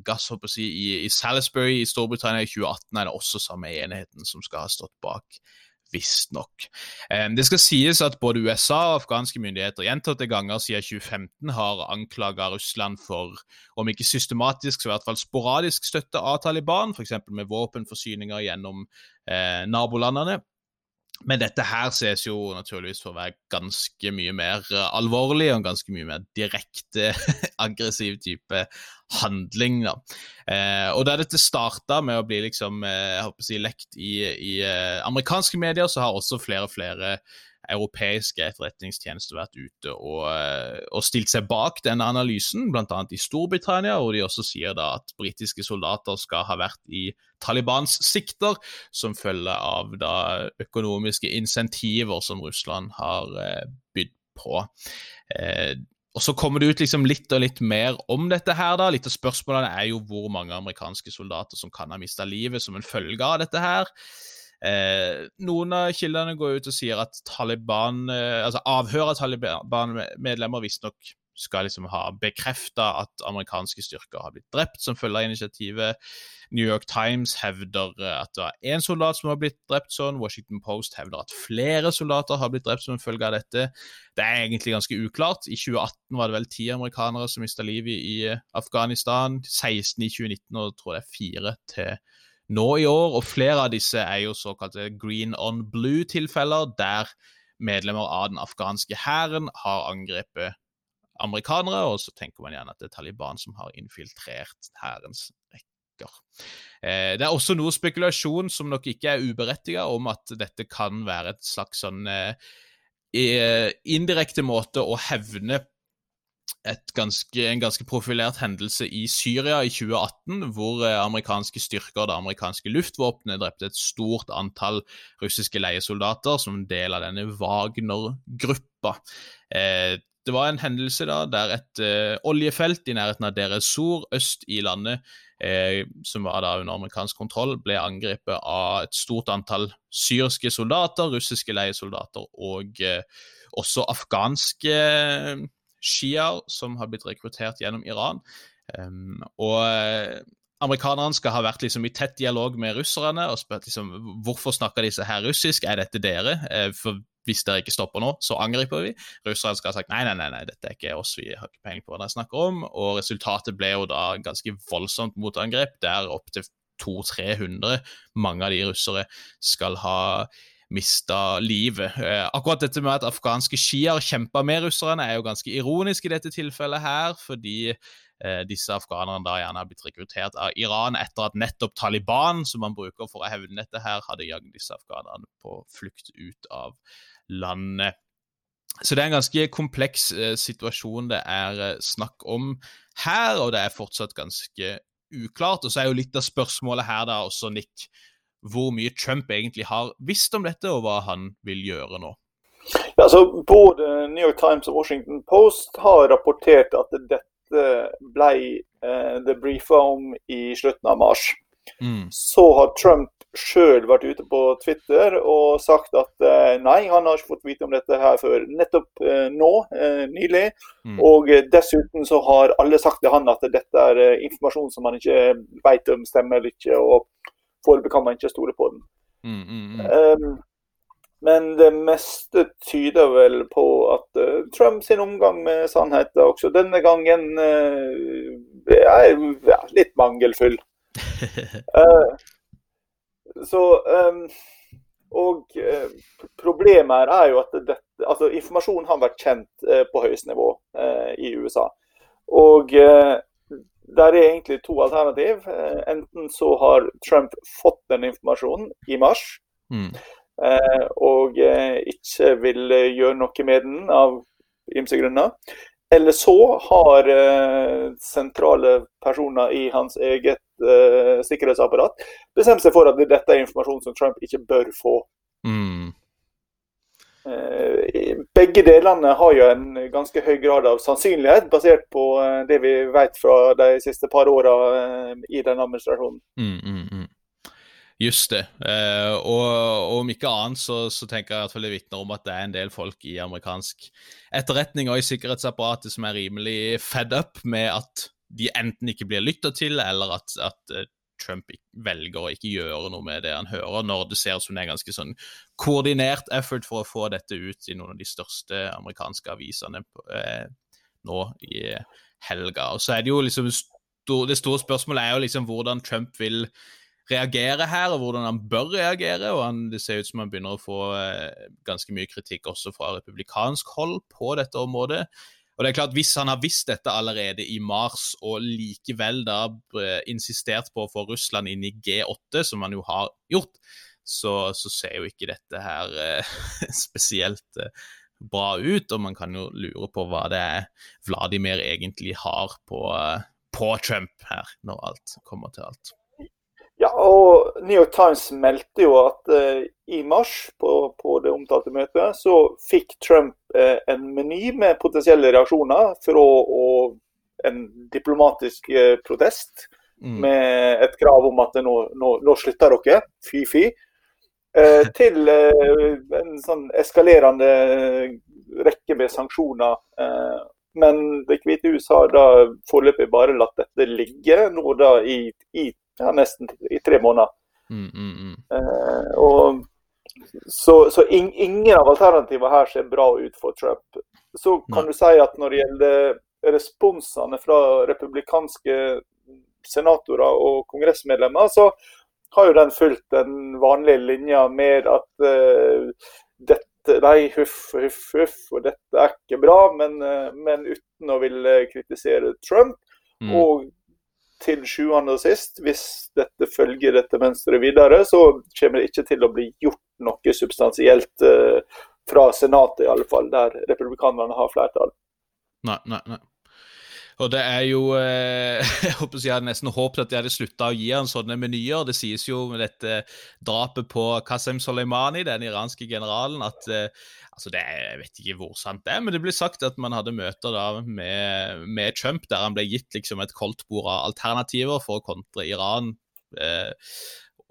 gass si, i, i Salisbury i Storbritannia i 2018 er det også samme enheten som skal ha stått bak visstnok. Det skal sies at både USA og afghanske myndigheter gjentatte ganger siden 2015 har anklaga Russland for, om ikke systematisk, så i hvert fall sporadisk støtte av Taliban, f.eks. med våpenforsyninger gjennom eh, nabolandene. Men dette her ses jo naturligvis for å være ganske mye mer eh, alvorlig og en ganske mye mer direkte aggressiv type handling. da. Eh, og Da dette starta med å bli liksom, eh, jeg håper å si, lekt i, i eh, amerikanske medier, så har også flere og flere europeiske etterretningstjenester vært ute og, eh, og, stilt seg bak denne analysen, bl.a. i Storbritannia, hvor de også sier da at britiske soldater skal ha vært i Talibans sikter, som følge av da økonomiske insentiver som Russland har eh, bydd på. Eh, og Så kommer det ut liksom litt og litt mer om dette. her da. Litt av spørsmålene er jo hvor mange amerikanske soldater som kan ha mista livet som en følge av dette. her. Eh, noen av kildene går ut og sier at Taliban, eh, altså avhør av Taliban-medlemmer visstnok skal liksom ha bekrefta at amerikanske styrker har blitt drept som følge av initiativet. New York Times hevder eh, at det var én soldat som har blitt drept sånn. Washington Post hevder at flere soldater har blitt drept som en følge av dette. Det er egentlig ganske uklart. I 2018 var det vel ti amerikanere som mista livet i Afghanistan. 16 i 2019, og jeg tror det er fire til nå i år, og flere av disse er jo såkalte green on blue-tilfeller, der medlemmer av den afghanske hæren har angrepet amerikanere, og så tenker man gjerne at det er Taliban som har infiltrert hærens rekker. Eh, det er også noe spekulasjon som nok ikke er uberettiget, om at dette kan være et slags sånn eh, indirekte måte å hevne ganske, en ganske profilert hendelse i Syria i 2018, hvor eh, amerikanske styrker, det amerikanske luftvåpenet, drepte et stort antall russiske leiesoldater som del av denne Wagner-gruppa. Eh, det var en hendelse da, der et eh, oljefelt i nærheten av Deres Sur, øst i landet, eh, som var da under amerikansk kontroll, ble angrepet av et stort antall syriske soldater, russiske leiesoldater og eh, også afghanske sjiaer som har blitt rekruttert gjennom Iran. Um, og eh, amerikanerne skal ha vært liksom, i tett dialog med russerne og spurt liksom, hvorfor snakker disse her russisk, er dette dere? Eh, for hvis dere ikke stopper nå, så angriper vi. Russerne skal ha sagt nei, nei, nei, nei, dette er ikke oss, vi har ikke penger på hva dere snakker om. Og resultatet ble jo da ganske voldsomt motangrep, der opptil 200-300, mange av de russere, skal ha mista livet. Eh, akkurat dette med at afghanske sjiaer kjempa med russerne, er jo ganske ironisk i dette tilfellet her, fordi eh, disse afghanerne da gjerne har blitt rekruttert av Iran etter at nettopp Taliban, som man bruker for å hevne dette her, hadde jagd disse afghanerne på flukt ut av landet. Så det er en ganske kompleks eh, situasjon det er eh, snakk om her, og det er fortsatt ganske uklart. Og så er jo litt av spørsmålet her da også, Nick, hvor mye Trump egentlig har visst om dette, og hva han vil gjøre nå. Ja, altså, både New York Times og Washington Post har rapportert at dette ble eh, det brifa om i slutten av mars. Mm. Så har Trump sjøl vært ute på Twitter og sagt at eh, nei, han har ikke fått vite om dette her før nettopp eh, nå, eh, nylig. Mm. Og eh, dessuten så har alle sagt til han at dette er eh, informasjon som han ikke vet om stemmer eller ikke. og Foreløpig kan man ikke stole på den. Mm, mm, um, men det meste tyder vel på at uh, Trump sin omgang med sannheten også denne gangen uh, er ja, litt mangelfull. uh, så um, Og problemet her er jo at dette, altså informasjonen har vært kjent på høyest nivå i USA. Og der er egentlig to alternativ. Eh, enten så har Trump fått den informasjonen i mars, mm. Eh, og eh, ikke vil gjøre noe med den av ymse grunner. Eller så har sentrale personer i hans eget sikkerhetsapparat bestemt seg for at dette er informasjon som Trump ikke bør få. Mm. Eh, begge delene har jo en ganske høy grad av sannsynlighet, basert på eh, det vi vet fra de siste par åra eh, i den administrasjonen. Mm, mm, mm. Just det. Og, og, om ikke annet så, så tenker jeg at det vitner om at det er en del folk i amerikansk etterretning og i sikkerhetsapparatet som er rimelig fed up med at de enten ikke blir lytta til, eller at, at Trump velger å ikke gjøre noe med det han hører, når det ser ut som det er ganske sånn koordinert effort for å få dette ut i noen av de største amerikanske avisene eh, nå i helga. Og så er Det jo liksom det store spørsmålet er jo liksom hvordan Trump vil reagere her, og hvordan han bør reagere. og han, Det ser ut som han begynner å få eh, ganske mye kritikk også fra republikansk hold på dette området. Og det er klart, Hvis han har visst dette allerede i mars, og likevel da eh, insistert på å få Russland inn i G8, som han jo har gjort, så, så ser jo ikke dette her eh, spesielt eh, bra ut. Og man kan jo lure på hva det er Vladimir egentlig har på, på Trump her, når alt kommer til alt. Ja, og New York Times meldte jo at eh, i mars, på, på, det omtalte møtet, så fikk Trump en meny med potensielle reaksjoner fra en diplomatisk uh, protest mm. med et krav om at nå, nå, nå slutter dere, fy-fy, til en sånn eskalerende rekke med sanksjoner. men Det hvite hus har da foreløpig bare latt dette ligge nå da i, i ja, nesten i tre måneder. Mm, mm, mm. Eh, og, så, så in, ingen av alternativene her ser bra ut for Trump. Så kan du si at når det gjelder responsene fra republikanske senatorer og kongressmedlemmer, så har jo den fulgt den vanlige linja med at uh, dette Nei, huff, huff, huff, og dette er ikke bra, men, uh, men uten å ville kritisere Trump. Mm. Og til sjuende og sist, hvis dette følger dette mønsteret videre, så kommer det ikke til å bli gjort noe substansielt uh, fra Senatet, i alle fall, der republikanerne har flertall. Nei, nei, nei. Og det er jo eh, Jeg håper jeg hadde nesten håpet at de hadde slutta å gi han sånne menyer. Det sies jo med dette drapet på Qasem Soleimani, den iranske generalen, at eh, altså det Jeg vet ikke hvor sant det er, men det blir sagt at man hadde møter da med, med Trump der han ble gitt liksom et koldtbord av alternativer for å kontre Iran. Eh,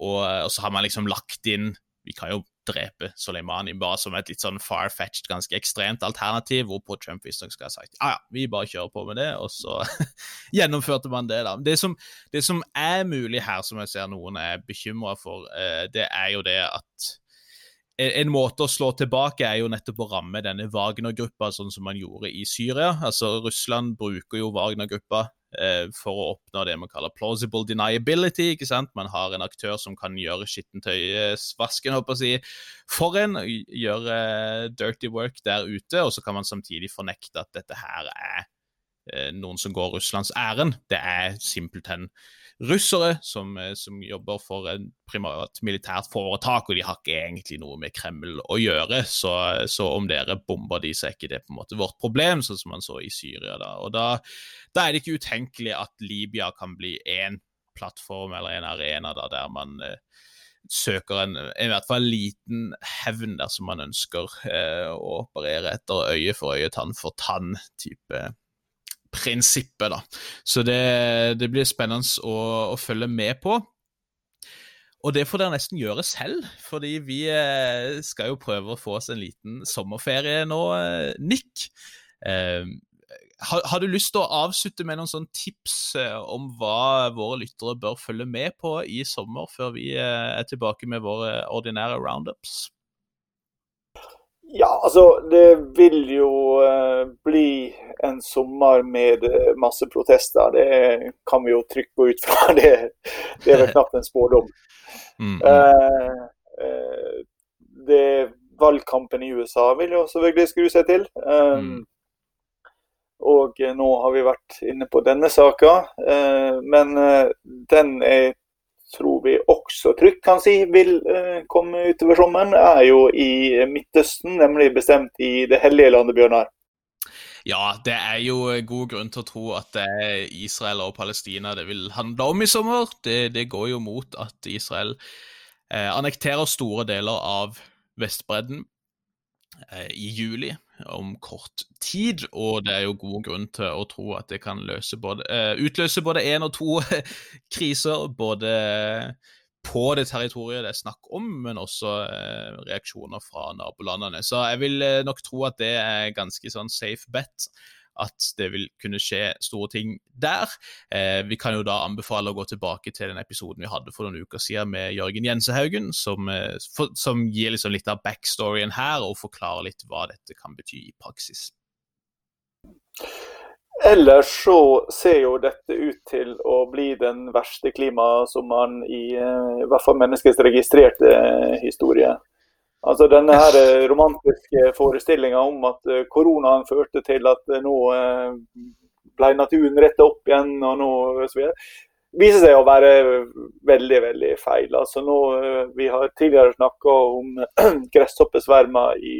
og, og så har man liksom lagt inn Vi kan jo drepe Soleimani, bare som et litt sånn far-fetched, ganske ekstremt alternativ, hvorpå Trump visstnok skal ha sagt ja, ja, vi bare kjører på med det, og så gjennomførte man det, da. Det som, det som, er mulig her, som jeg ser noen er bekymra for, eh, det er jo det at en måte å slå tilbake er jo nettopp å ramme denne Wagner-gruppa, sånn som man gjorde i Syria. Altså Russland bruker jo Wagner-gruppa Eh, for å oppnå det man kaller plausible deniability. ikke sant? Man har en aktør som kan gjøre skittentøysvasken håper jeg, for en, gjøre dirty work der ute, og så kan man samtidig fornekte at dette her er eh, noen som går Russlands ærend. Det er simpelthen russere som, eh, som, jobber for en primært militært foretak, og de har ikke egentlig noe med Kreml å gjøre. Så, så om dere bomber de, så er ikke det på en måte vårt problem, sånn som man så i Syria. da. Og da, da er det ikke utenkelig at Libya kan bli én plattform eller en arena da, der man eh, søker en i hvert fall liten hevn dersom man ønsker eh, å operere etter øye for øye, tann for tann-type prinsippet, da. Så det, det blir spennende å, å, følge med på. Og det får dere nesten gjøre selv, fordi vi eh, skal jo prøve å få oss en liten sommerferie nå, eh, Nick. Eh, har, har, du lyst til å avslutte med noen sånne tips eh, om hva våre lyttere bør følge med på i sommer, før vi er tilbake med våre ordinære roundups? Ja, altså det vil jo uh, bli en sommer med uh, masse protester. Det kan vi jo trykke ut fra. Det, det er vel knapt en spådom. Mm, mm. Uh, det Valgkampen i USA vil jo selvfølgelig skru seg til. Um, mm. Og nå har vi vært inne på denne saka, men den er tror vi også trygt kan si vil eh, komme utover sommeren, er jo i Midtøsten, nemlig bestemt i det hellige landet Bjørnar. Ja, det er jo god grunn til å tro at det er Israel og Palestina det vil handle om i sommer. Det, det går jo mot at Israel eh, annekterer store deler av Vestbredden eh, i juli om kort tid, og det er jo god grunn til å tro at det kan både, uh, utløse både én og to kriser. Både på det territoriet det er snakk om, men også uh, reaksjoner fra nabolandene. Så jeg vil uh, nok tro at det er ganske sånn safe bet at det vil kunne skje store ting der. Eh, vi kan jo da anbefale å gå tilbake til den episoden vi hadde for noen uker siden med Jørgen Jensehaugen, som, eh, for, som gir liksom litt av backstoryen her og forklarer litt hva dette kan bety i praksis. Ellers så ser jo dette ut til å bli den verste klimasommeren i, eh, i hvert fall menneskets registrerte historie. Altså denne her eh, romantiske forestillinga om at eh, koronaen førte til at eh, nå ble naturen retta opp igjen, og nå videre, viser seg å være veldig, veldig feil. Altså nå, Vi har tidligere snakka om gresshoppesvermer i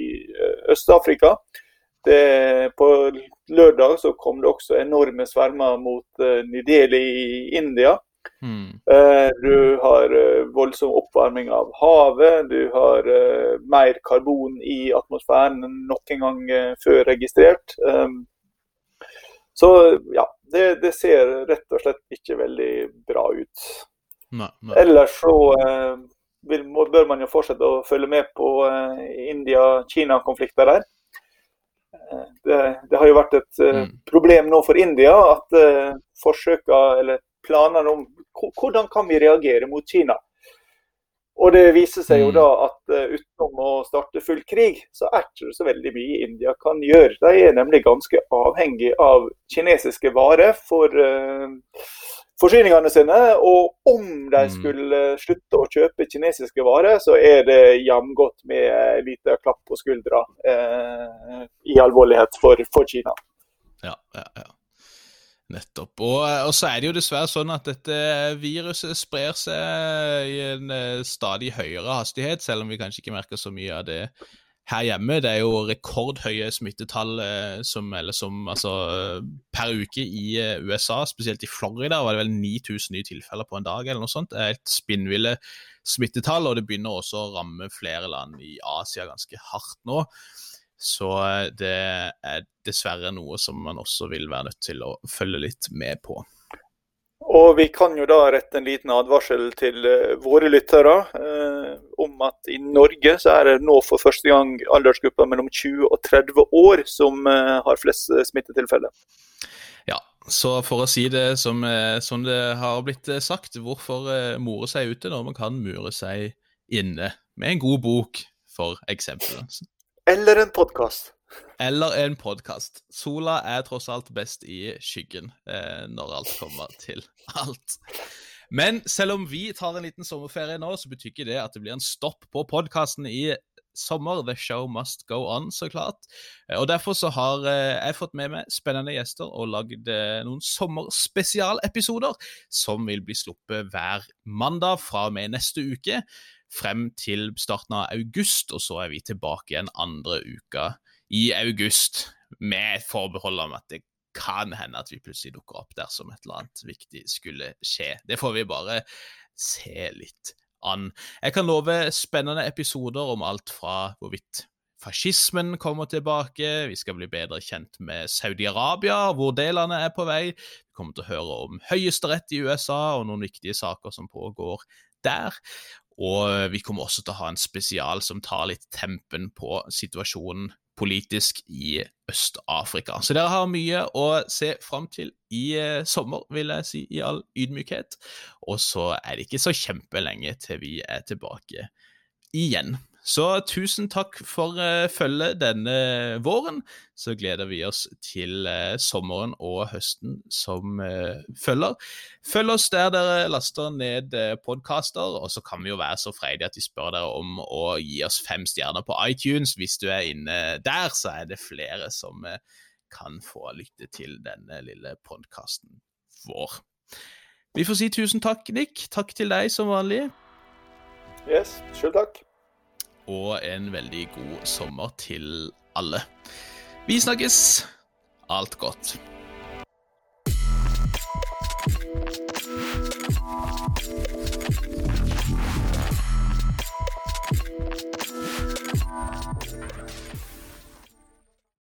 Øst-Afrika. På lørdag så kom det også enorme svermer mot Nideli i India. Mm. Du har eh, voldsom oppvarming av havet, du har eh, mer karbon i atmosfæren enn noen gang før registrert. Ehm, så ja, det, det, ser rett og slett ikke veldig bra ut. Nei, nei. Ellers så vil, bør man jo fortsette å følge med på India-Kina-konflikter der. Det, det, har jo vært et mm. problem nå for India at forsøka, eller planene om hvordan kan vi reagere mot Kina. Og det viser seg jo mm. da at uh, utenom å starte full krig, så er det ikke så veldig mye India kan gjøre. De er nemlig ganske avhengig av kinesiske varer for uh, forsyningene sine. Og om de mm. skulle slutte å kjøpe kinesiske varer, så er det jamgodt med en liten klapp på skuldra uh, i alvorlighet for, for Kina. Ja, ja, ja. Nettopp. Og, eh, og, så er det jo dessverre sånn at dette viruset sprer seg i en uh, stadig høyere hastighet, selv om vi kanskje ikke merker så mye av det her hjemme. Det er jo rekordhøye smittetall eh, som, som, altså, per uke i eh, USA, spesielt i Florida. var det vel 9000 nye tilfeller på en dag, eller noe sånt. Det er et spinnville smittetall, og det begynner også å ramme flere land i Asia ganske hardt nå. Så eh, det er dessverre noe som man også vil være nødt til å følge litt med på. Og vi kan jo da rette en liten advarsel til uh, våre lyttere eh, om at i Norge så er det nå for første gang aldersgruppa mellom 20 og 30 år som eh, har flest smittetilfeller. Ja, så for å si det som, som det har blitt sagt, hvorfor more seg ute når man kan mure seg inne med en god bok, for eksempel. Eller en podkast. Eller en podkast. Sola er tross alt best i skyggen eh, når alt kommer til alt. Men selv om vi tar en liten sommerferie nå, så betyr ikke det at det blir en stopp på podkasten i sommer. The show must go on, så klart. Og Derfor så har eh, jeg fått med meg spennende gjester og lagd eh, noen sommerspesialepisoder som vil bli sluppet hver mandag fra og med neste uke frem til starten av august, og så er vi tilbake igjen andre uka i august, med forbehold om at det kan hende at vi plutselig dukker opp dersom et eller annet viktig skulle skje. Det får vi bare se litt an. Jeg kan love spennende episoder om alt fra hvorvidt fascismen kommer tilbake, vi skal bli bedre kjent med Saudi-Arabia, hvor delene er på vei, vi kommer til å høre om høyesterett i USA og noen viktige saker som pågår der. Og vi kommer også til å ha en spesial som tar litt tempen på situasjonen politisk i Øst-Afrika. Så dere har mye å se fram til i eh, sommer, vil jeg si, i all ydmykhet. Og så er det ikke så kjempelenge til vi er tilbake igjen. Så tusen takk for uh, følget denne våren. Så gleder vi oss til uh, sommeren og høsten som uh, følger. Følg oss der dere laster ned uh, podkaster, og så kan vi jo være så freidige at vi spør dere om å gi oss fem stjerner på iTunes. Hvis du er inne der, så er det flere som kan få lytte til denne lille podkasten vår. Vi får si tusen takk, Nick. Takk til deg som vanlig. Yes, sjøl takk og en veldig god sommer til alle. Vi snakkes. Alt godt.